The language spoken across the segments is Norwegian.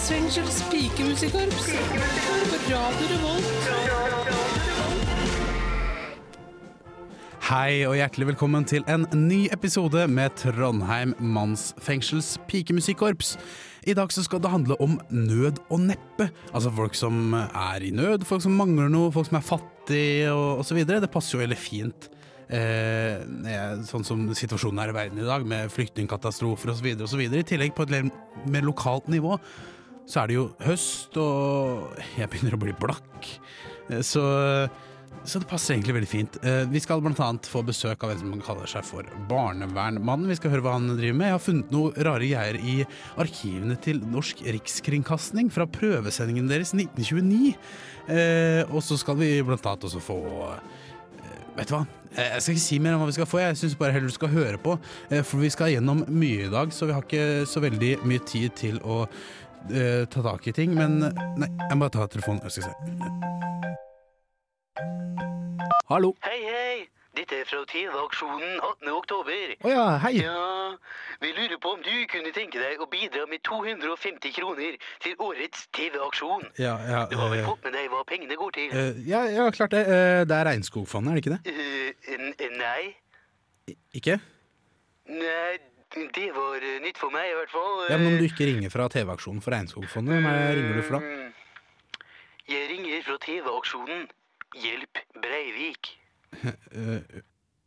Mansfengsels pikemusikkorps. Radio Revolt. Hei og hjertelig velkommen til en ny episode med Trondheim Mannsfengsels pikemusikkorps. I dag så skal det handle om nød og neppe. Altså folk som er i nød, folk som mangler noe, folk som er fattige og osv. Det passer jo veldig fint. Eh, eh, sånn som situasjonen er i verden i dag, med flyktningkatastrofer osv. I tillegg på et mer lokalt nivå så er det jo høst, og jeg begynner å bli blakk. Eh, Så så det passer egentlig veldig fint. Eh, Vi skal annet få besøk av en som kaller seg for Barnevernmannen. Vi skal høre hva han driver med. Jeg har funnet noe rare greier i arkivene til Norsk Rikskringkasting fra prøvesendingen deres 1929. Eh, og så skal vi annet også få Vet du hva? Jeg skal ikke si mer om hva vi skal få, jeg syns bare heller du skal høre på. For vi skal gjennom mye i dag, så vi har ikke så veldig mye tid til å eh, ta tak i ting. Men nei, jeg må bare ta telefonen. Jeg skal se. Hallo. Hei, hei! Dette er fra TV-aksjonen 18. oktober. Å ja, hei. Ja, vi lurer på om du kunne tenke deg å bidra med 250 kroner til årets TV-aksjon. Ja, ja, Du har vel eh, fått med deg hva pengene går til? eh, ja, ja, klart det. Det er Regnskogfondet, er det ikke det? Uh, nei. I- Ikke? Nei, det var eh, nytt for meg i hvert fall. Ja, men Om du ikke ringer fra TV-aksjonen for Regnskogfondet, hvem er ringer du for da? Mm, Jeg ringer fra TV-aksjonen Hjelp Breivik. Eh,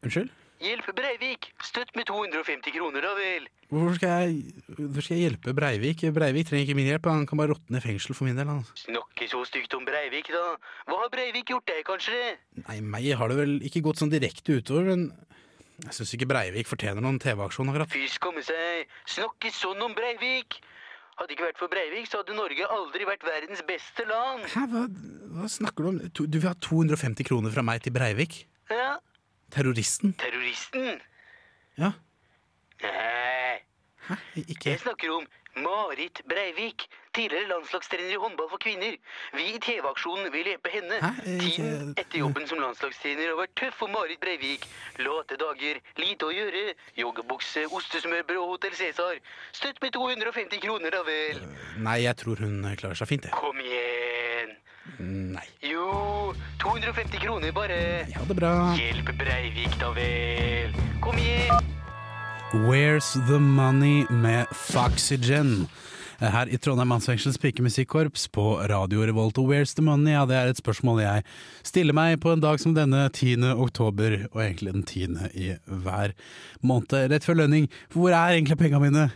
unnskyld? Hjelp Breivik! Støtt med 250 kroner, da vel. Hvorfor skal, jeg, hvorfor skal jeg hjelpe Breivik? Breivik trenger ikke min hjelp, han kan bare råtne i fengsel for min del. Han. Snakke så stygt om Breivik, da. Hva har Breivik gjort deg, kanskje? Nei, meg har det vel ikke gått sånn direkte utover, men jeg syns ikke Breivik fortjener noen TV-aksjon akkurat. Fysj komme seg. Snakke sånn om Breivik. Hadde ikke vært for Breivik, så hadde Norge aldri vært verdens beste land. Hæ, hva, hva snakker du om? To- Du vil ha 250 kroner fra meg til Breivik? Ja, Terroristen? terroristen. Ja. Nei, Hæ? Ikke jeg snakker om Marit Breivik. Tidligere landslagstrener i håndball for kvinner. Vi i TV-aksjonen vil hjelpe henne. Hæ? Eh, Tiden etter jobben som landslagstrener har vært tøff for Marit Breivik. Late dager, lite å gjøre, joggebukse, ostesmørbrød og Hotell Cæsar. Støtt med 250 kroner, da vel. Nei, jeg tror hun klarer seg fint, jeg. Kom igjen. Nei. Jo, 250 kroner bare. Ja, det bra. Hjelp Breivik, da vel. Kom igjen. Where's the Money med Foxygen. Her i Trondheim Mannsfengsels pikemusikkorps på Radio Revolt. Og Where's the Money? Ja, det er et spørsmål jeg stiller meg på en dag som denne 10. oktober, og egentlig den 10. i hver måned rett før lønning. For hvor er egentlig pengene mine?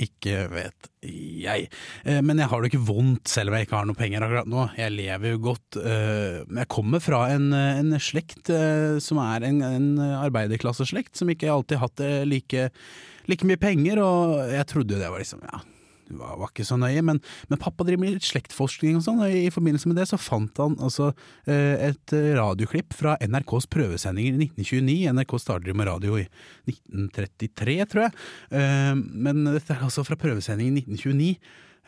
Ikke vet jeg. Eh, Men jeg har det ikke vondt selv om jeg ikke har noe penger akkurat nå. Jeg lever jo godt. eh, jeg kommer fra en, eh, en slekt som er en, en arbeiderklasseslekt, som ikke alltid har hatt like, like mye penger, og jeg trodde jo det var liksom ja, var, var ikke så nøye, men, men pappa driver med litt slektforskning og sånn, og i forbindelse med det så fant han altså eh, et radioklipp fra NRKs prøvesendinger i 1929. NRK starter med radio i 1933, tror jeg, Eh, men dette er altså fra prøvesendingen i 1929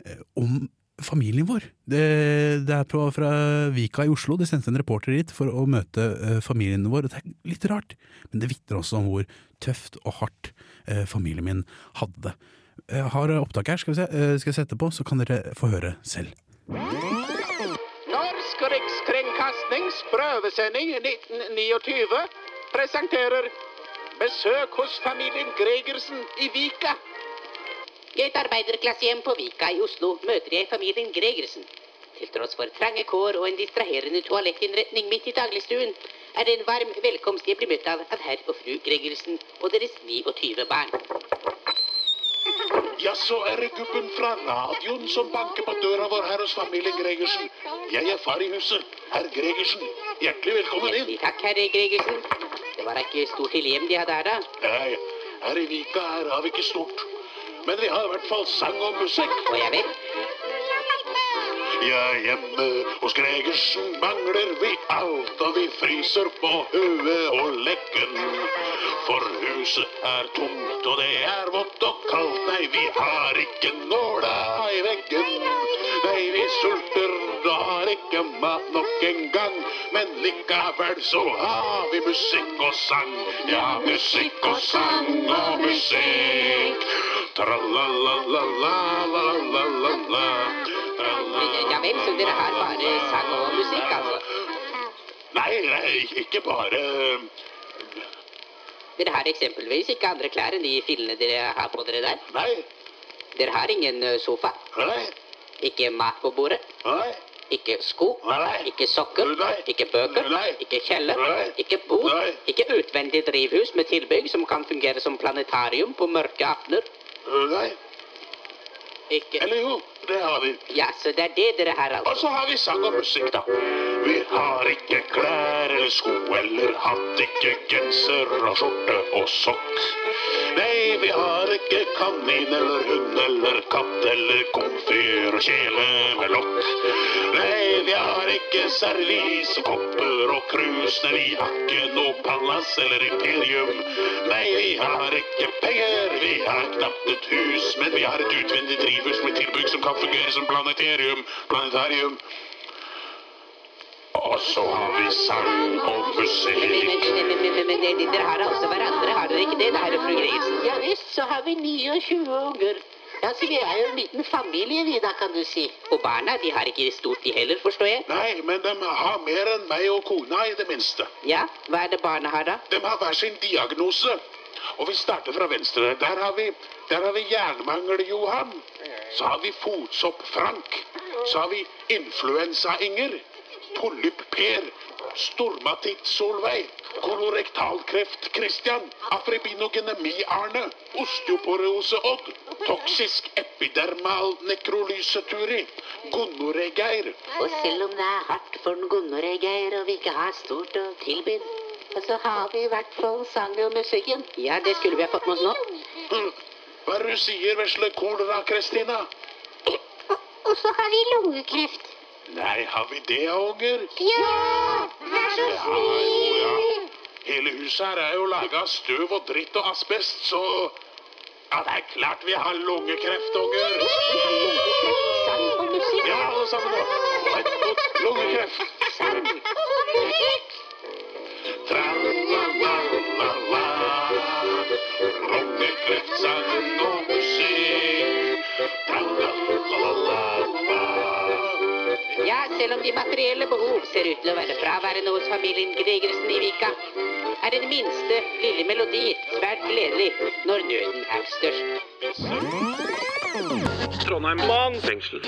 eh, om familien vår. Det, det er fra Vika i Oslo. Det sendte en reporter dit for å møte eh, familien vår. Det er litt rart, men det vitner også om hvor tøft og hardt eh, familien min hadde det. Jeg har opptak her, skal vi se. Eh, skal jeg sette på, så kan dere få høre selv. Norsk Rikskringkastings prøvesending 1929 presenterer Besøk hos familien Gregersen i Vika. I et arbeiderklassehjem på Vika i Oslo møter jeg familien Gregersen. Til tross for trange kår og en distraherende toalettinnretning midt i dagligstuen, er det en varm velkomst jeg blir møtt av av herr og fru Gregersen og deres 29 barn. Ja, så er det gubben fra radioen som banker på døra vår her hos familien Gregersen. Jeg er far i huset, herr Gregersen. Hjertelig velkommen inn. Hjertelig takk, herr Gregersen. Det var da ikke stort til hjem de hadde her, da. Nei, her i Vika her har vi ikke stort. Men vi har i hvert fall sang og musikk. Og jeg vet, ja, hjemme hos Gregersen mangler vi alt, og vi fryser på huet og leggen. For huset er tomt, og det er vått og kaldt. Nei, vi har ikke nåla i veggen. Nei, vi sulter og har ikke mat nok en gang. Men likevel så har vi musikk og sang. Ja, musikk og sang og musikk. Tra-la-la-la-la-la-la-la-la. Ja vel, så dere har bare sang og musikk, altså? Nei, nei, ikke bare Dere har eksempelvis ikke andre klær enn de fillene dere har på dere der? Nei, Dere har ingen eh, sofa? nei, Ikke mat på bordet? nei. Ikke sko? Nei. Ikke sokker? Nei. Ikke bøker? Nei. Ikke kjeller? Nei. Ikke bod? Nei. Ikke utvendig drivhus med tilbygg som kan fungere som planetarium på mørke aftener? Nei. Ikke Eller jo, det har vi. Ja, så det er det dere har, Og altså? så har vi sang og musikk, da. Vi har ikke klær eller sko eller hatt, ikke genser og skjorte og sokk. Nei, vi har ikke kanin eller hund eller katt eller komfyr og kjele med lokk. Nei, vi har ikke servis og kopper og krus. Nei, vi har ikke noe palass eller imperium. Nei, vi har ikke penger, vi har knapt et hus, men vi har et utvendig drivhus med tilbygg som kan fungere som planetarium. Planetarium. Og så har vi sang og Men, musikk. men, men, men, men, men dere- dere har altså hverandre, har dere ikke det? Det her er fru Grisen. Ja visst, så har vi 29 unger. Ja, så vi er jo en liten familie, vi da, kan du si. Og barna, de har ikke stort de heller, forstår jeg? Nei, men de har mer enn meg og kona, i det minste. Ja, hva er det barna har da? De har hver sin diagnose. Og vi starter fra venstre. Der har vi, der har vi jernmangel Johan. Så har vi fotsopp Frank. Så har vi influensa-Inger. Polypp Per. Stormatitt Solveig. Kolorektalkreft Christian. Afribinogenemi Arne. Osteoporose Odd. Toksisk epidermal nekrolyse Turi. Gonoré Geir. Og selv om det er hardt for en gonoré, Geir, og vi ikke har stort å tilby, så har vi i hvert fall sang og musikken. Ja, det skulle vi ha fått med oss nå. Hm. Hva er det du sier, vesle kolera, Kristina? Og så har vi lungekreft. Nei, har vi det, unger? Ja, vær så Ja, jo, ja. Hele huset her er jo laga av støv og dritt og asbest, så Ja, det er klart vi har lungekreft, unger. Sang og musikk. Ja, alle sammen nå. Lungekreft. Sang og musikk. Ja, selv om de materielle behov ser ut til å være fraværende hos familien Gregersen i Vika, er den minste lille melodi svært gledelig når nøden er størst. Trondheim. Mannsfengsel.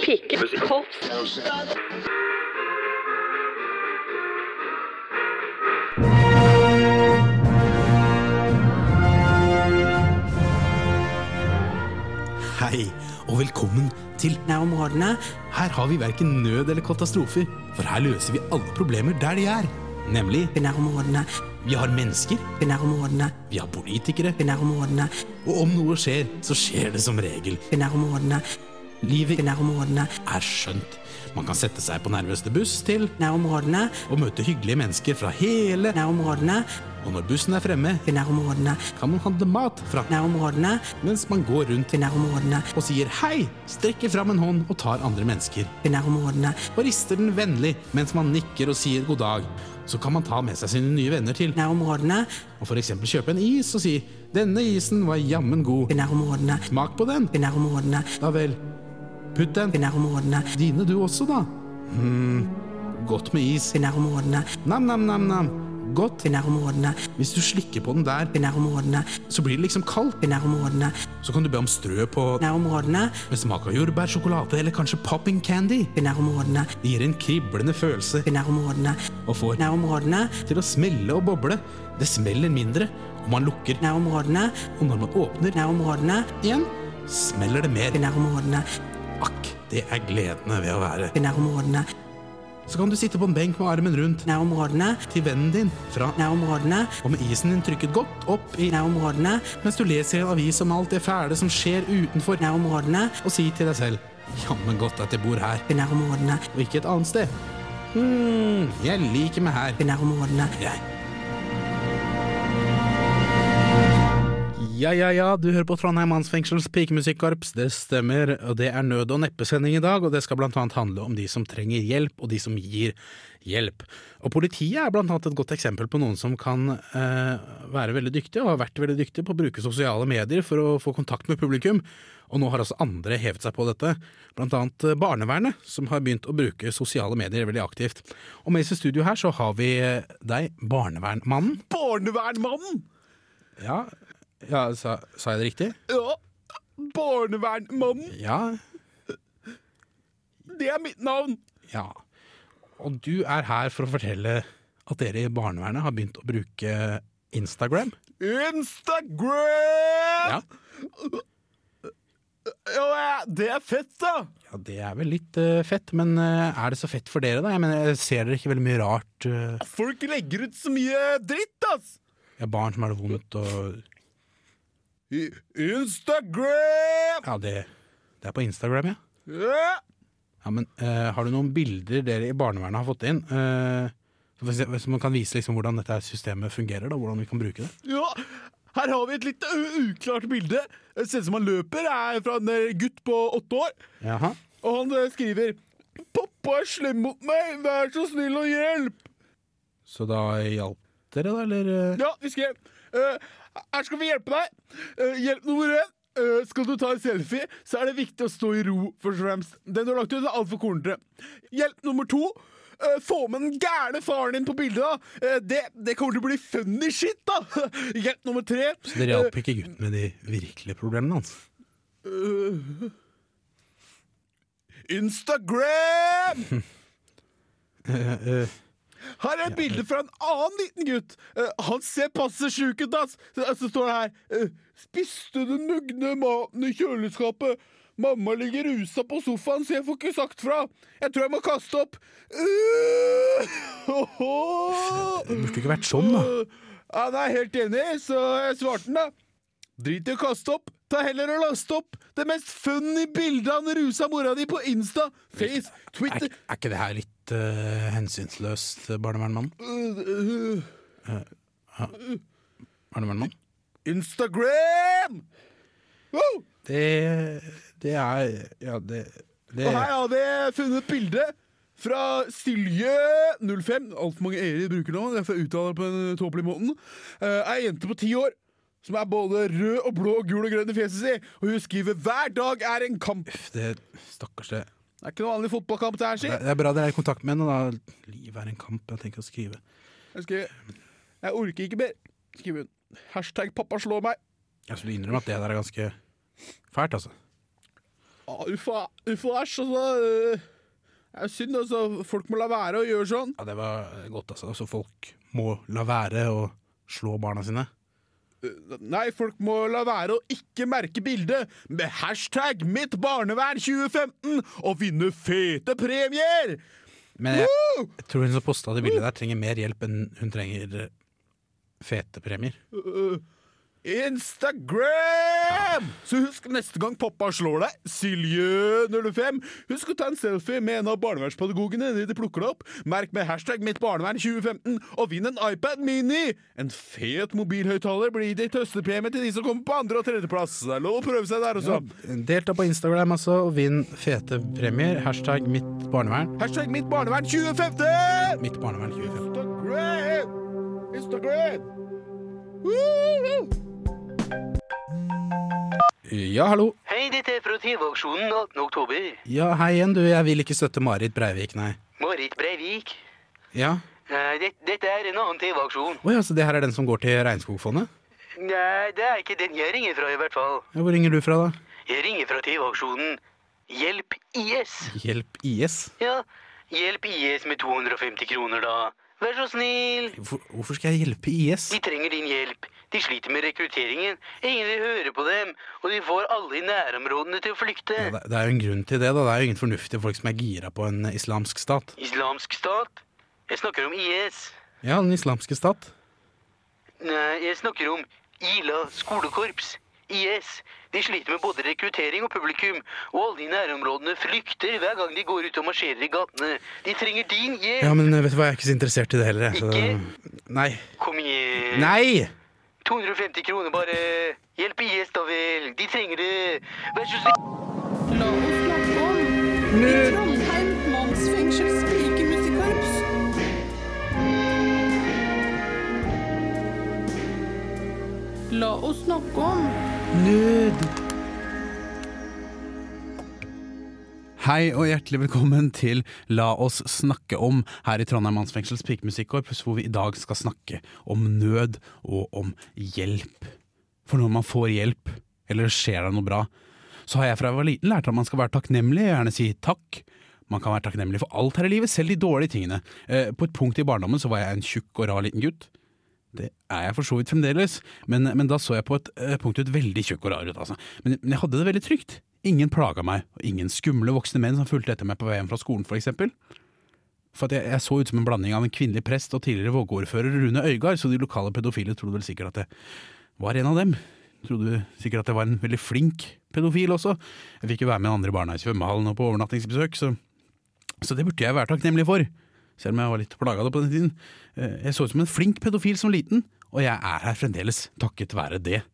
Hei, og velkommen til Nærområdene. Her har vi verken nød eller katastrofer, for her løser vi alle problemer der de er. Nemlig i nærområdene. Vi har mennesker i nærområdene. Vi har politikere i nærområdene. Og om noe skjer, så skjer det som regel i nærområdene. Livet i nærområdene er skjønt. Man kan sette seg på nærmeste buss til nærområdene og møte hyggelige mennesker fra hele nærområdene. Og når bussen er fremme i nærområdene, kan man handle mat fra nærområdene mens man går rundt i nærområdene og sier hei, strekker fram en hånd og tar andre mennesker i nærområdene og rister den vennlig mens man nikker og sier god dag. Så kan man ta med seg sine nye venner til nærområdene og f.eks. kjøpe en is og si denne isen var jammen god i nærområdene. Smak på den i nærområdene. Da vel. Putt den i nærområdene. Dine du også, da. Hm, godt med is i nærområdene. Nam-nam-nam-nam. Godt i nærområdene. Hvis du slikker på den der i nærområdene, så blir det liksom kaldt i nærområdene. Så kan du be om strø på nærområdene med smak av jordbær, sjokolade eller kanskje popping candy i nærområdene. Det gir en kriblende følelse i nærområdene og får nærområdene til å smelle og boble. Det smeller mindre om man lukker nærområdene, og når man åpner nærområdene igjen, smeller det mer i nærområdene. Akk, det er gledene ved å være i nærområdene. Så kan du sitte på en benk med armen rundt. Nærområdene. Til vennen din fra nærområdene, og med isen din trykket godt opp i nærområdene, mens du leser en avis om alt det fæle som skjer utenfor. Nærområdene, og sier til deg selv jammen godt at jeg bor her. I nærområdene, og ikke et annet sted. Hm, jeg liker meg her. I nærområdene, jeg. Ja, ja, ja, du hører på Trondheim Mannsfengsels pikemusikkorps. Det stemmer, og det er nød- og neppesending i dag, og det skal blant annet handle om de som trenger hjelp, og de som gir hjelp. Og politiet er blant annet et godt eksempel på noen som kan eh, være veldig dyktige, og har vært veldig dyktige på å bruke sosiale medier for å få kontakt med publikum. Og nå har også andre hevet seg på dette, blant annet eh, barnevernet, som har begynt å bruke sosiale medier veldig aktivt. Og med oss i studio her så har vi eh, deg, barnevernmannen. Barnevernmannen! Ja, ja sa, sa jeg det riktig? Ja, Barnevernmannen. Ja, Det er mitt navn. Ja. Og du er her for å fortelle at dere i barnevernet har begynt å bruke Instagram. Instagram! Ja. Ja, det er fett, da. Ja, Det er vel litt uh, fett, men uh, er det så fett for dere, da? Jeg mener, Ser dere ikke veldig mye rart? Uh... Folk legger ut så mye dritt, ass. ja, barn som har det vondt og Instagram! Ja, det, det er på Instagram, ja. Ja. ja men uh, har du noen bilder dere i barnevernet har fått inn? Uh, så man kan vise liksom hvordan dette systemet fungerer, da, hvordan vi kan bruke det? ja. Her har vi et litt uklart bilde. Det ser ut som han løper. Det er fra en eh, gutt på åtte år. Jaha. Og han skriver 'Pappa er slem mot meg, vær så snill og hjelp'. Så da hjalp dere, da, eller? Ja, vi skrev eh, Her skal vi hjelpe deg. Eh, hjelp nummer én. Eh, skal du ta en selfie, så er det viktig å stå i ro. først og fremst Den du har lagt ut, er altfor kornete. Hjelp nummer to. eh, få med den gærne faren din på bildet. da det, det kommer til å bli funny shit, da! Hjelp nummer tre. Så dere hjalp ikke gutten med de virkelige problemene hans? Eh, Instagram! Eh, eh, Her er et bilde fra en annen liten gutt. Uh, han ser passe sjuk ut, ass. Så, så står det her uh, Spiste den mugne maten i kjøleskapet? Mamma ligger rusa på sofaen, så jeg får ikke sagt fra. Jeg tror jeg må kaste opp. Uh, det burde ikke vært sånn, da. Han er helt enig, så jeg svarte den, da. Drit i å kaste opp. Ta heller og laste opp det mest funny bildet av den rusa mora di på Insta, Face, Er, Twitter er ikke det her litt uh, hensynsløst, barnevernmann? uh, uh, Barnevernmann? Instagram! Wow! Det, det er Ja, det, det Og her har vi funnet et bilde fra Silje05. Altfor mange e-er bruker nå, derfor uttaler jeg på den tåpelige måten. Uh, Ei jente på ti år som er både rød og blå og gul og grønn i fjeset si. Og hun skriver 'Hver dag er en kamp'. Uff, det Stakkars det. Det er ikke noe vanlig fotballkamp, det her, si. Det er bra dere er i kontakt med henne, da. Livet er en kamp, jeg tenker å skrive. Jeg, skriver, jeg orker ikke mer, skriver hun. Hashtag 'pappa slår meg'. Jeg skulle innrømme at det der er ganske fælt, altså. Ah, uffa, uffa æsj, altså. øh, Det er synd, altså. Folk må la være å gjøre sånn. Ja, det var godt, altså. altså folk må la være å slå barna sine. Nei, folk må la være å ikke merke bildet med hashtag 'mitt barnevern 2015' og vinne fete premier! Men jeg, jeg tror hun som posta det bildet der, trenger mer hjelp enn hun trenger eh, fete premier. Instagram! Så husk neste gang pappa slår deg, Silje05, husk å ta en selfie med en av barnevernspedagogene når de plukker deg opp. Merk med hashtag 'mitt barnevern 2015' og vinn en iPad Mini! En fet mobilhøyttaler blir gitt i tøstepremie til de som kommer på andre- og tredjeplass. Det er lov å prøve seg der også. Delta på Instagram altså, og vinn fete premier. Hashtag mitt barnevern. Hashtag 'mitt barnevern 2015'! Mitt barnevern 2015. Instagram! Instagram! Woo! Ja, hallo. Hei, dette er fra TV-aksjonen 18. oktober. Ja, hei igjen, du. Jeg vil ikke støtte Marit Breivik, nei. Marit Breivik. Ja. Dette, dette er en annen TV-aksjon. Å ja, så det her er den som går til Regnskogfondet? Nei, det er ikke den jeg ringer fra, i hvert fall. Ja, hvor ringer du fra, da? Jeg ringer fra TV-aksjonen Hjelp IS. Hjelp IS? Ja, hjelp IS med 250 kroner, da. Vær så snill. Hvor, hvorfor skal jeg hjelpe IS? De trenger din hjelp. De sliter med rekrutteringen. Ingen vil høre på dem. Og de får alle i nærområdene til å flykte. Ja, det, er jo en grunn til det, da. Det er jo ingen fornuftige folk som er gira på en islamsk stat. Islamsk stat? Jeg snakker om IS. Ja, den islamske stat. Nei, jeg snakker om Ila skolekorps. IS. De sliter med både rekruttering og publikum, og alle i nærområdene flykter hver gang de går ut og marsjerer i gatene. De trenger din hjelp. Ja, men vet du hva, jeg er ikke så interessert i det heller. jeg, Så... Ikke? Nei. Kom igjen. Nei! 250 kroner bare. Hjelp IS, da vel. De trenger det. Vær så snill. La oss snakke om i Trondheim spriker pikemusikkorps. La oss snakke om Nød. Hei og hjertelig velkommen til La oss snakke om her i Trondheim mannsfengsels pikemusikkorps, hvor vi i dag skal snakke om nød og om hjelp. For når man får hjelp, eller skjer det noe bra, så har jeg fra jeg var liten lært at man skal være takknemlig og gjerne si takk. Man kan være takknemlig for alt her i livet, selv de dårlige tingene. Eh, På et punkt i barndommen så var jeg en tjukk og rar liten gutt. Det er jeg for så vidt fremdeles, men, men da så jeg på et eh, punkt ut veldig tjukk og rar ut. Altså. Men, men jeg hadde det veldig trygt. Ingen plaga meg, og ingen skumle voksne menn som fulgte etter meg på veien fra skolen, for eksempel. For at jeg, jeg så ut som en blanding av en kvinnelig prest og tidligere Vågå-ordfører Rune Øygard, så de lokale pedofile trodde vel sikkert at jeg var en av dem. Trodde sikkert at jeg var en veldig flink pedofil også. Jeg fikk jo være med andre barna i svømmehallen og på overnattingsbesøk, så, så det burde jeg være takknemlig for. Selv om jeg var litt plaga på den tiden. Eh, Jeg så ut som en flink pedofil som liten, og jeg er her fremdeles takket være det.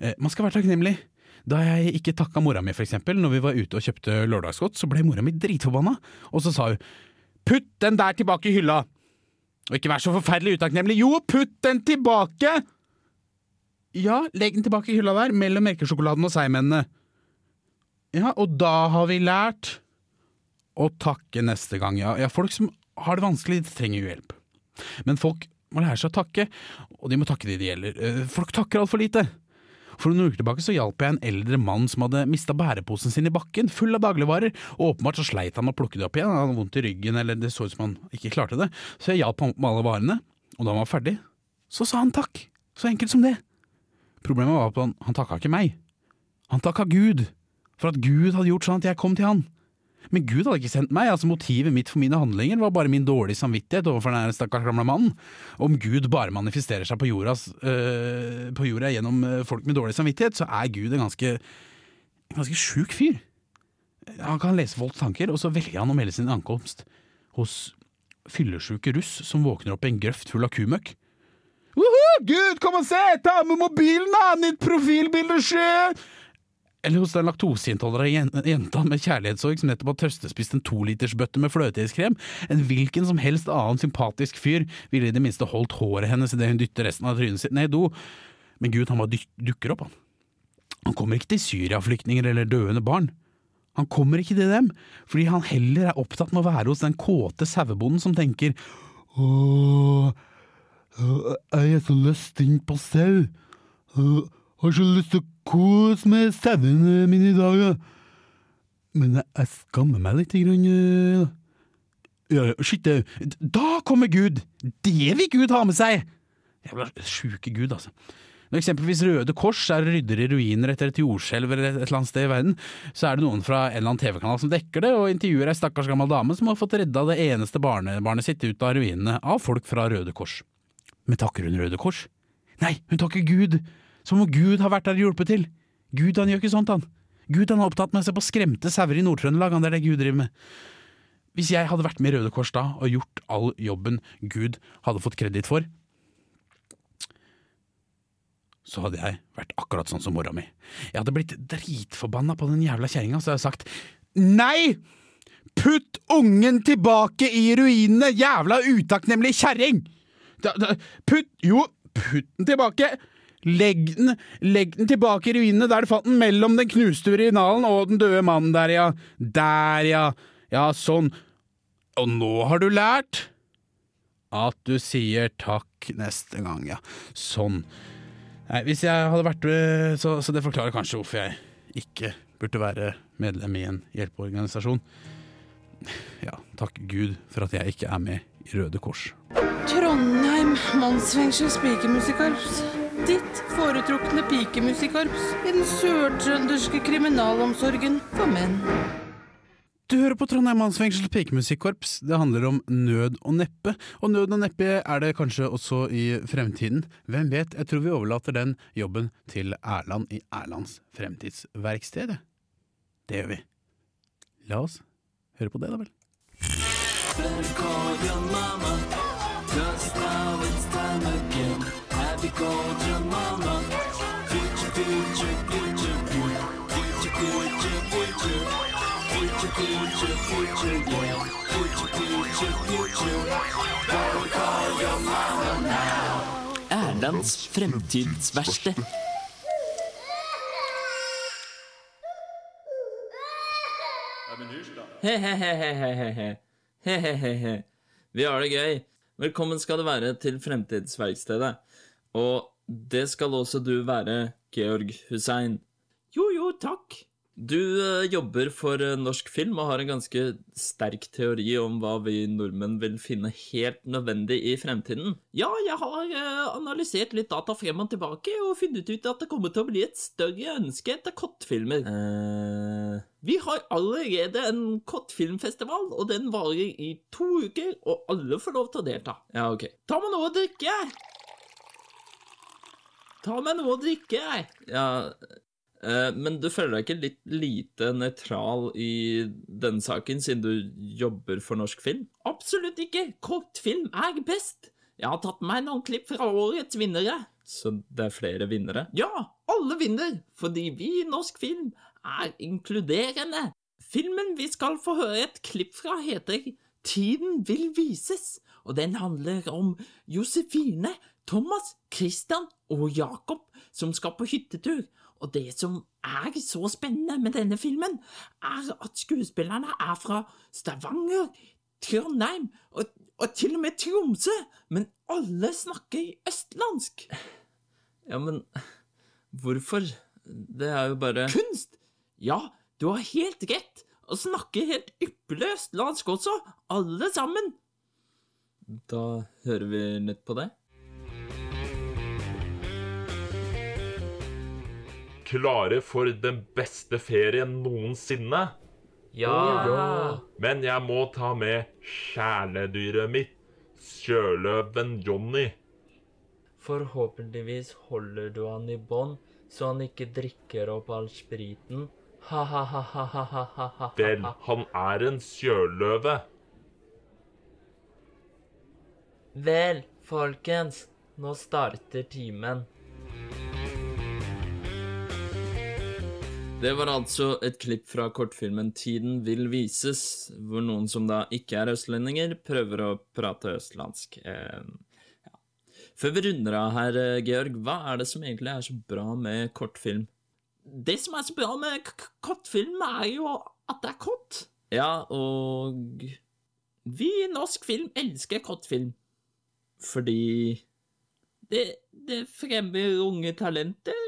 Eh, Man skal være takknemlig. Da jeg ikke takka mora mi, eksempel, når vi var ute og kjøpte lørdagsgodt, så ble mora mi dritforbanna, og så sa hun putt den der tilbake i hylla! Og ikke vær så forferdelig utakknemlig. Jo, putt den tilbake! Ja, legg den tilbake i hylla der, mellom melkesjokoladen og seigmennene. Ja, og da har vi lært å takke neste gang, ja. ja. Folk som har det vanskelig, de trenger jo hjelp. Men folk må lære seg å takke, og de må takke de det gjelder. Eh, Folk takker altfor lite. For noen uker tilbake så hjalp jeg en eldre mann som hadde mista bæreposen sin i bakken, full av dagligvarer, og åpenbart så sleit han med å plukke det opp igjen, han hadde vondt i ryggen, eller det så ut som han ikke klarte det, så jeg hjalp ham med alle varene, og da han var ferdig, så sa han takk. Så enkelt som det. Problemet var at han, han takka ikke meg. Han takka Gud, for at Gud hadde gjort sånn at jeg kom til han. Men Gud hadde ikke sendt meg, altså motivet mitt for mine handlinger var bare min dårlige samvittighet overfor den stakkars gamle mannen. Om Gud bare manifesterer seg på, jordas, øh, på jorda gjennom øh, folk med dårlig samvittighet, så er Gud en ganske, en ganske sjuk fyr. Han kan lese folks tanker, og så velger han å melde sin ankomst hos fyllesjuke russ som våkner opp i en grøft full av kumøkk. Gud, kom og se! Ta med mobilen, da! Nytt profilbilde skje! Eller hos den laktoseintolerante jenta med kjærlighetssorg som nettopp har tørstespist en tolitersbøtte med fløteiskrem. En hvilken som helst annen sympatisk fyr ville i det minste holdt håret hennes idet hun dytter resten av trynet sitt ned i do. Men Gud, han bare dukker opp, han. Han kommer ikke til Syria-flyktninger eller døende barn. Han kommer ikke til dem, fordi han heller er opptatt med å være hos den kåte sauebonden som tenker Åh, jeg er så lystig på sau. jeg Har så lyst til å kose med sauene mine i dag, da. Men jeg, jeg skammer meg litt. Grann, øh, ja, shit, da kommer Gud! Det vil Gud ha med seg! Jævla sjuke Gud, altså. Når eksempelvis Røde Kors er rydder i ruiner etter et jordskjelv eller et eller annet sted i verden, så er det noen fra en eller annen TV-kanal som dekker det, og intervjuer ei stakkars gammel dame som har fått redda det eneste barnebarnet sitt ut av ruinene av folk fra Røde Kors. Men takker hun Røde Kors? Nei, hun takker Gud! Som om Gud har vært der og hjulpet til. Gud han gjør ikke sånt, han. Gud han er opptatt med å se på skremte sauer i Nord-Trøndelag, det er det Gud driver med. Hvis jeg hadde vært med i Røde Kors da og gjort all jobben Gud hadde fått kreditt for, så hadde jeg vært akkurat sånn som mora mi. Jeg hadde blitt dritforbanna på den jævla kjerringa, så hadde jeg sagt nei! Putt ungen tilbake i ruinene, jævla utakknemlig kjerring! Putt Jo, putt den tilbake! Legg den, legg den tilbake i ruinene der du fant den, mellom den knuste urinalen og den døde mannen der, ja. Der, ja. Ja, sånn. Og nå har du lært at du sier takk neste gang, ja. Sånn. Nei, hvis jeg hadde vært med, så, så det forklarer kanskje hvorfor jeg ikke burde være medlem i en hjelpeorganisasjon. Ja, takk Gud for at jeg ikke er med i Røde Kors. Trondheim mannsfengsel pikemusikkorps. Ditt foretrukne pikemusikkorps i den sørtrønderske kriminalomsorgen for menn. Du hører på Trondheim mannsfengsels pikemusikkorps. Det handler om nød og neppe. Og nød og neppe er det kanskje også i fremtiden. Hvem vet? Jeg tror vi overlater den jobben til Erland i Erlands fremtidsverksted. Det gjør vi. La oss høre på det, da vel. Call your mama, 'cause now it's time again. Erlands fremtidsverksted. He-he-he. Vi har det gøy. Velkommen skal du være til Fremtidsverkstedet. Og det skal også du være, Georg Hussein. Jo, jo, takk. Du eh, jobber for eh, norsk film og har en ganske sterk teori om hva vi nordmenn vil finne helt nødvendig i fremtiden. Ja, jeg har eh, analysert litt data frem og tilbake og funnet ut at det kommer til å bli et større ønske etter kottfilmer. Uh... vi har allerede en kottfilmfestival, og den varer i to uker, og alle får lov til å delta. Ja, ok. Ta med noe å drikke! Ta med noe å drikke! Ja, Eh, Men du føler deg ikke litt lite nøytral i denne saken, siden du jobber for norsk film? Absolutt ikke! Kortfilm er best! Jeg har tatt meg noen klipp fra årets vinnere. Så det er flere vinnere? Ja, alle vinner! Fordi vi i norsk film er inkluderende. Filmen vi skal få høre et klipp fra, heter Tiden vil vises, og den handler om Josefine, Thomas, Christian og Jakob som skal på hyttetur. Og det som er så spennende med denne filmen, er at skuespillerne er fra Stavanger, Trondheim og, og til og med Tromsø, men alle snakker østlandsk. Ja, men hvorfor? Det er jo bare Kunst! Ja, du har helt rett, og snakker helt ypperlig østlandsk også, alle sammen. Da hører vi nytt på det. Klare for den beste ferien noensinne. Ja. ja. Men jeg må ta med kjæledyret mitt, sjøløven Johnny. Forhåpentligvis holder du han i bånd, så han ikke drikker opp all spriten. Ha-ha-ha-ha-ha-ha. Vel, han er en sjøløve. Vel, folkens, nå starter timen. Det var altså et klipp fra kortfilmen Tiden vil vises, hvor noen som da ikke er østlendinger, prøver å prate østlandsk. Eh, ja. Før vi runder av her, eh, Georg, hva er det som egentlig er så bra med kortfilm? Det som er så bra med kortfilm, er jo at det er kort. Ja, og vi i norsk film elsker kortfilm. Fordi det, det fremmer unge talenter.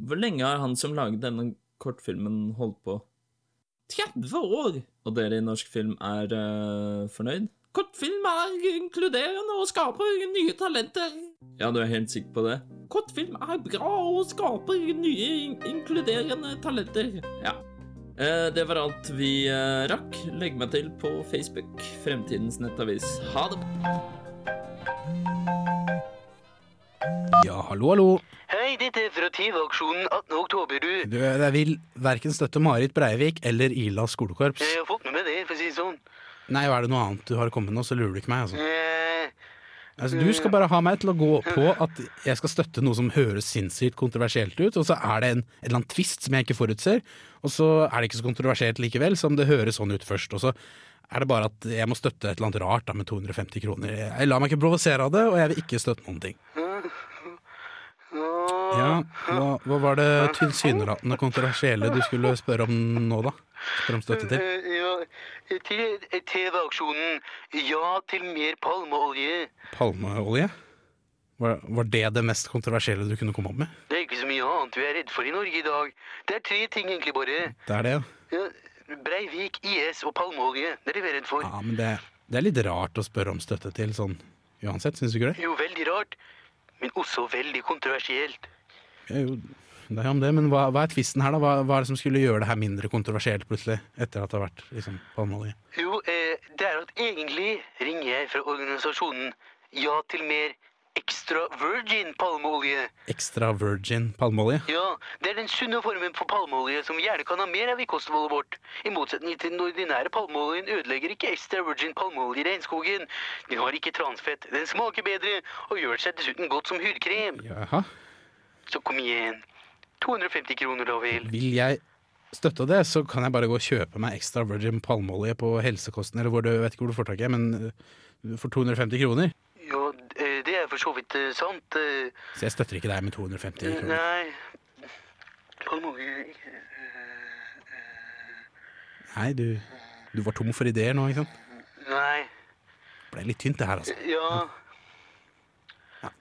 Hvor lenge har han som laget denne kortfilmen holdt på? 30 år! Og dere i norsk film er uh, fornøyd? Kortfilm er inkluderende og skaper nye talenter. Ja, du er helt sikker på det? Kortfilm er bra og skaper nye in inkluderende talenter. Ja. Uh, det var alt vi uh, rakk. Legg meg til på Facebook, Fremtidens nettavis. Ha det. Ja, hallo, hallo. Hei, dette er fra TV-aksjonen 18. oktober, du. Du, jeg vil verken støtte Marit Breivik eller Ila skolekorps. Jeg har fått med meg det, for å si det sånn. Nei, er det noe annet du har kommet med nå, så lurer du ikke meg, altså. Eh, altså. Du skal bare ha meg til å gå på at jeg skal støtte noe som høres sinnssykt kontroversielt ut, og så er det en, en eller annen tvist som jeg ikke forutser, og så er det ikke så kontroversielt likevel som det høres sånn ut først. Og så er det bare at jeg må støtte et eller annet rart da, med 250 kroner. Jeg lar meg ikke provosere av det, og jeg vil ikke støtte noen ting. Ja, hva, hva var det tilsynelatende kontroversielle du skulle spørre om nå, da? Spørre om støtte til? eh, ja, til eh, TV-aksjonen Ja til mer palmeolje. Palmeolje? Var, var det det mest kontroversielle du kunne komme opp med? Det er ikke så mye annet vi er redd for i Norge i dag. Det er tre ting egentlig bare. Det er det, ja. Ja, Breivik, IS og palmeolje. Det er det vi er redd for. Ja, men det, det er litt rart å spørre om støtte til sånn uansett, syns du ikke det? Jo, veldig rart, men også veldig kontroversielt. Ja, jo, det er om det, men hva, hva er tvisten her, da? Hva, hva er det som skulle gjøre det her mindre kontroversielt plutselig, etter at det har vært liksom palmeolje? Jo, eh, det er at egentlig ringer jeg fra organisasjonen Ja til mer extra virgin palmeolje. Extra virgin palmeolje? Ja, det er den sunne formen for palmeolje som gjerne kan ha mer av i kostholdet vårt. I motsetning til den ordinære palmeoljen ødelegger ikke extra virgin palmeolje regnskogen. Den har ikke transfett, den smaker bedre og gjør seg dessuten godt som hudkrem. Jaha. Så kom igjen. 250 kroner da vel. Vil jeg støtte det, så kan jeg bare gå og kjøpe meg extra virgin palmeolje på helsekosten, eller hvor du vet ikke hvor du får tak i, men eh, for 250 kroner. Ja, eh, det er for så vidt eh, sant. eh, Så jeg støtter ikke deg med 250 kroner. Nei Nei, du, du var tom for ideer nå, ikke sant? Nei. Det Ble litt tynt det her, altså. Ja,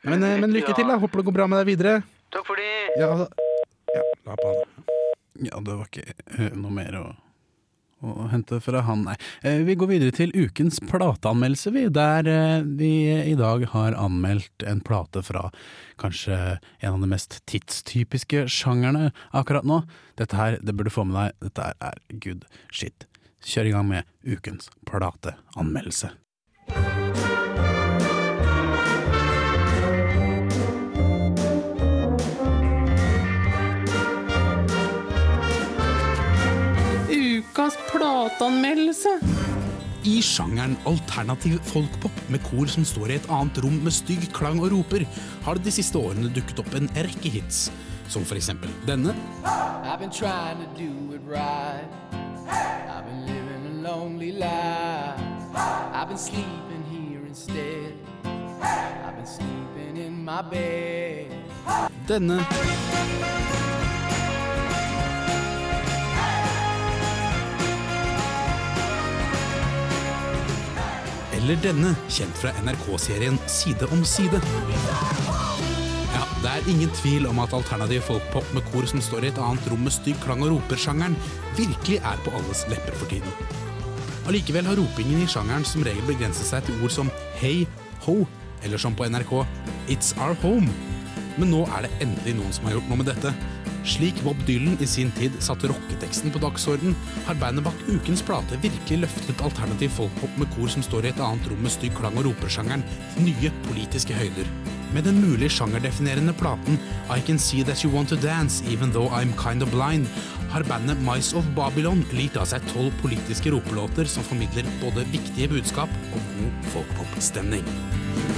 Men, eh, men lykke til, da. Håper det går bra med deg videre. takk for det. Ja, ja la på han. Ja, det var ikke noe mer å, å hente fra han, nei. Eh, Vi går videre til ukens plateanmeldelse, vi. Der eh, vi i dag har anmeldt en plate fra kanskje en av de mest tidstypiske sjangerne akkurat nå. Dette her, det burde du få med deg. Dette her er good shit. Kjør i gang med ukens plateanmeldelse. Plateanmeldelse. I sjangeren alternativ folkpop med kor som står i et annet rom med stygg klang og roper, har det de siste årene dukket opp en rekke hits, som for eksempel denne, I've Eller denne, kjent fra NRK-serien Side om side. Ja, Det er ingen tvil om at alternativ folkpop med kor som står i et annet rom med stygg klang og roper-sjangeren, virkelig er på alles lepper for tiden. Allikevel har ropingen i sjangeren som regel begrenset seg til ord som hei, ho, eller som på NRK It's Our Home. Men nå er det endelig noen som har gjort noe med dette. Slik Bob Dylan i sin tid satte rocketeksten på dagsorden, har bandet bak ukens plate virkelig løftet alternativ folkpop med kor som står i et annet rom med stygg klang og roper-sjangeren til nye politiske høyder. Med den mulig sjangerdefinerende platen I Can See That You Want To Dance Even Though I'm Kind of Blind har bandet Mice of Babylon litt av seg tolv politiske ropelåter som formidler både viktige budskap og god folkpop-stemning.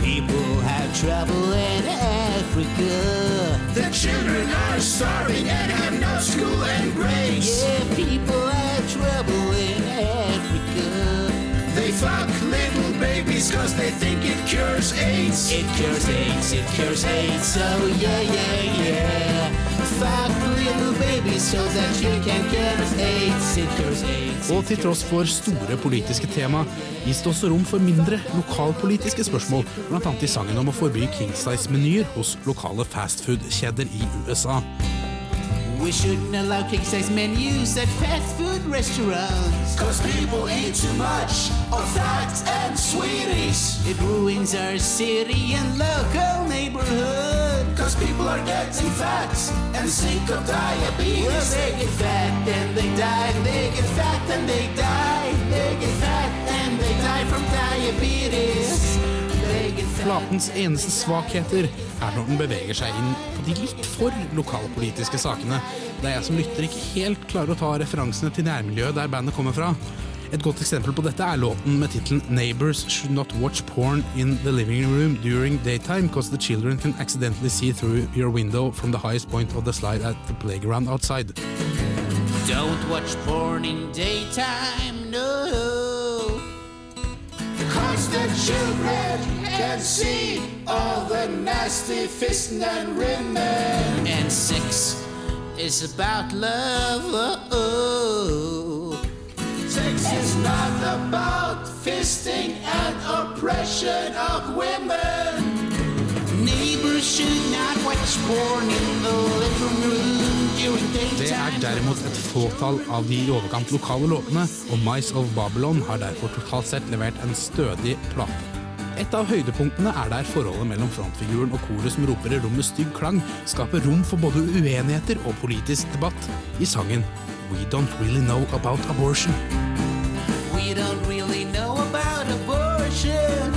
People have trouble in Africa. The children are starving and have no school and grades. Yeah, people have trouble in Africa. They fuck little babies cause they think it cures AIDS. It cures AIDS, it cures AIDS, oh yeah, yeah, yeah. Og til tross for store politiske tema, gis det også rom for mindre lokalpolitiske spørsmål, annet i sangen om å forby King-size-menyer hos lokale fastfood-kjeder i USA. We shouldn't allow king size menus at fast food restaurants. Cause people eat too much of fat and sweeties. It ruins our city and local neighborhood. Cause people are getting fat and sick of diabetes. Well, they get fat and they die. They get fat and they die. They get fat and they die from diabetes. They. Platens eneste svakheter er når den beveger seg inn på de litt for lokalpolitiske sakene, der jeg som lytter ikke helt klarer å ta referansene til nærmiljøet der bandet kommer fra. Et godt eksempel på dette er låten med tittelen 'Neighbors should not watch porn in the living room during daytime because the children can accidentally see through your window from the highest point of the slide at the playground outside'. Don't watch porn in daytime, no. The children can see all the nasty fisting and rimming. And six is about love, oh. Sex is not about fisting and oppression of women. Neighbors should not watch porn in the living room Det er derimot et fåtall av de i overkant lokale låtene, og Mice of Babylon har derfor totalt sett levert en stødig plate. Et av høydepunktene er der forholdet mellom frontfiguren og koret som roper i rommet stygg klang, skaper rom for både uenigheter og politisk debatt i sangen We Don't Really Know About Abortion. We don't really know about abortion.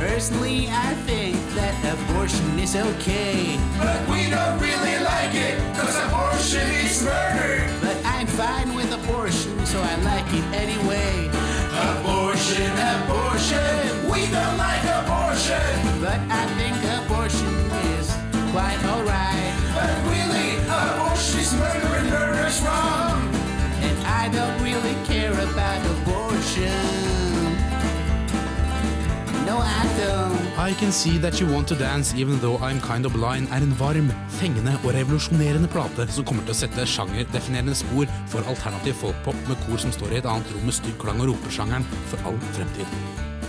Personally, I think abortion is okay. But we don't really like it, cause abortion is murder. But I'm fine with abortion, so I like it anyway. Abortion, abortion, we don't like abortion. But I think abortion is quite alright. But really, abortion is murder and murder is wrong. And I don't really care about abortion. No, I don't. Can See That You Want To Dance Even Though I'm Kind of Blind er en varm, fengende og revolusjonerende plate som kommer til å sette sjangerdefinerende spor for alternativ folkpop med kor som står i et annet rom med stygg klang og ropersjangeren for all fremtid.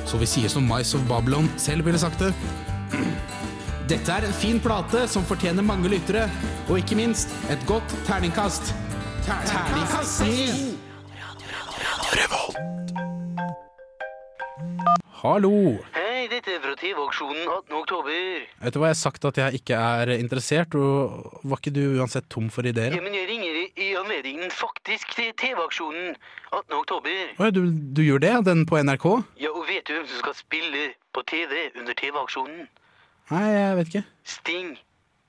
Så vi sier som Mice of Babylon selv ville sagt det. Dette er en fin plate som fortjener mange lyttere, og ikke minst et godt terningkast. Terningkast 10! Hallo! Hei, dette er TV-aksjonen 18. oktober. Vet du hva, jeg har sagt at jeg ikke er interessert, og var ikke du uansett tom for ideer? Ja, men jeg ringer i- i anledningen faktisk til TV-aksjonen 18. oktober. Å ja, du, du gjør det? Den på NRK? Ja, og vet du hvem som skal spille på TV under TV-aksjonen? Nei, jeg vet ikke. Sting.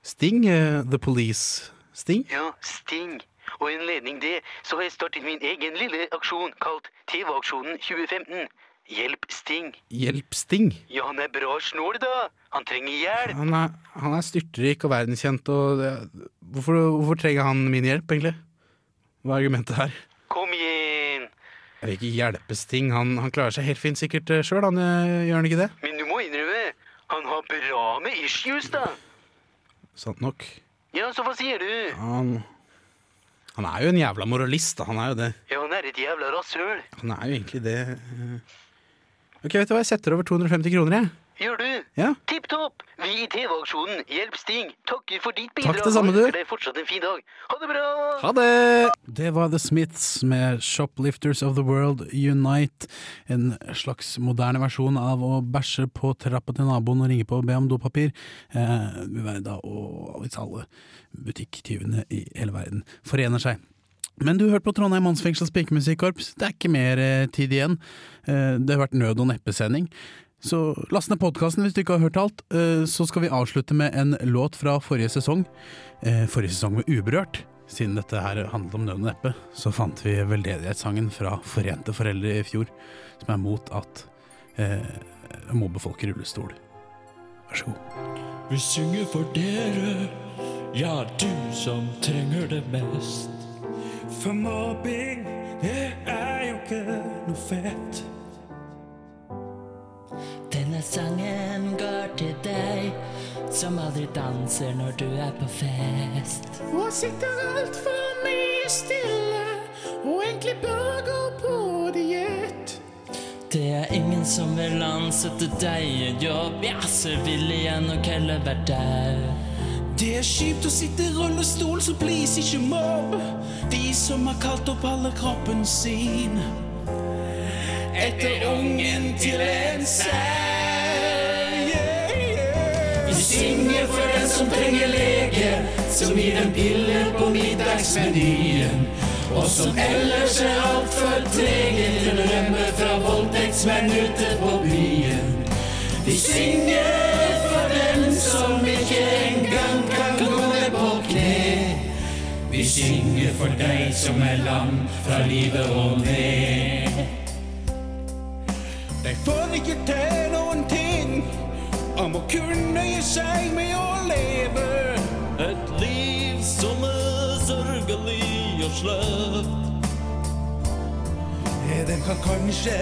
Sting? Uh, The Police Sting? Ja, Sting. Og i anledning det så har jeg startet min egen lille aksjon kalt TV-aksjonen 2015. Hjelp Sting. Hjelp Sting? Ja, han er bra snål, da. Han trenger hjelp. Han er, han er styrtrik og verdenskjent, og det, hvorfor, hvorfor trenger han min hjelp, egentlig? Hva er argumentet her? Kom igjen. Jeg vil ikke hjelpe Sting, han, han klarer seg helt fint sikkert uh, sjøl, han eh, gjør han ikke det? Men du må innrømme, han har bra med issues, da. Sant nok. Ja, så hva sier du? Han, han er jo en jævla moralist, da, han er jo det. Ja, han er et jævla rasshøl. Han er jo egentlig det. Ok, vet du hva, jeg setter over 250 kroner, jeg. Gjør du? Ja. Tipp topp. Vi i TV-aksjonen Hjelp Sting takker for ditt bidrag. Takk det samme, du. Det er fortsatt en fin dag. Ha det bra! Ha det! Det var The Smiths med 'Shoplifters of the World Unite'. En slags moderne versjon av å bæsje på trappa til naboen og ringe på og be om dopapir. Eh, vil være da å, hvis alle butikktyvene i hele verden forener seg. Men du hørte på Trondheim Mannsfengsels pikemusikkorps. Det er ikke mer eh, tid igjen. Eh, det har vært nød- og neppesending. Så last ned podkasten hvis du ikke har hørt alt. Eh, så skal vi avslutte med en låt fra forrige sesong. Forrige sesong med Uberørt. Siden dette her handlet om nød og neppe, så fant vi veldedighetssangen fra Forente foreldre i fjor, som er mot at eh, mobbefolk i rullestol. Vær så god. Vi synger for dere, ja, du som trenger det mest. For mobbing, det er jo ikke noe fett. Denne sangen går til deg som aldri danser når du er på fest. Og sitter altfor mye stille og egentlig bør gå på diett. Det er ingen som vil ansette deg i en jobb. ja, så vil igjen og heller være der. Det er kjipt å sitte i rullestol, så please ikke mobb de som har kalt opp alle kroppen sin. Etter ungen til en yeah. Vi synger for den som trenger lege, som gir en pille på middagsmenyen. Og som ellers er altfor trege til å rømme fra voldtektsmenn ute på byen. Vi synger Vi synger for deg som er lam fra livet og ned. De får ikke til noen ting om å kunne gi seg med å leve. Et liv som er sørgelig og sløvt. De kan kanskje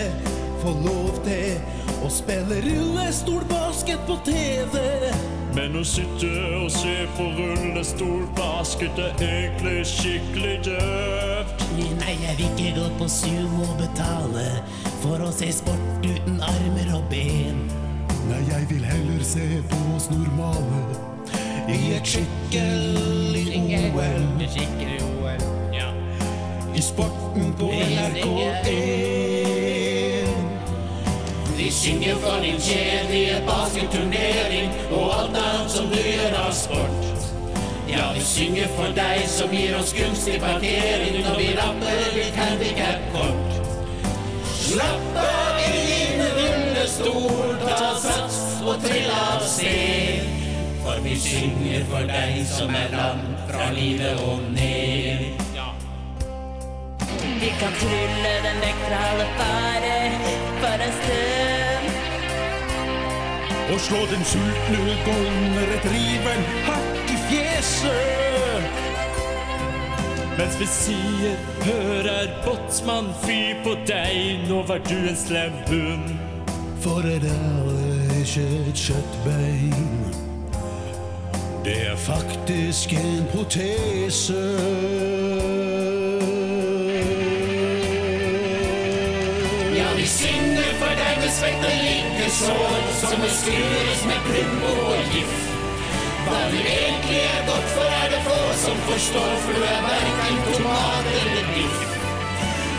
få lov til å spille rullestolbasket på TV. Men å sitte og se på rullestolbasket er egentlig skikkelig døvt. Nei, jeg vil ikke gå på sumo og betale for å se sport uten armer og ben. Nei, jeg vil heller se på oss normale i et skikkelig OL. Skikkelig OL, ja. I sporten på NRK1. Vi synger for din kjedelige basketturnering og alt annet som du gjør av sport. Ja, vi synger for deg som gir oss gunstig parkering når vi rapper ditt handikap-kort. Slapp av i din rullestol, ta sats og trill av sted. For vi synger for deg som er lam fra livet og ned. Vi kan trylle den vekk fra alle farer for en stund. Og slå den sultne golden retrieveren hardt i fjeset. Mens vi sier 'hør er båtsmann, fy på deg', nå var du en slem hund. For det er ikke et kjøttbein. Det er faktisk en protese. Ja, vi synger for deg med svett og sår som skures med Plumbo og gift. Hva du egentlig er godt for, er det få som forstår, for du er verken tomat eller biff.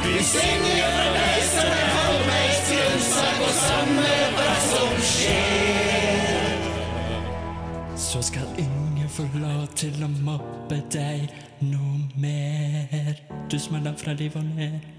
Vi synger for deg som er halvveis til unnsak, og samme hva som skjer. Så skal ingen få lov til å mobbe deg noe mer. Du smeller fra liv og ned.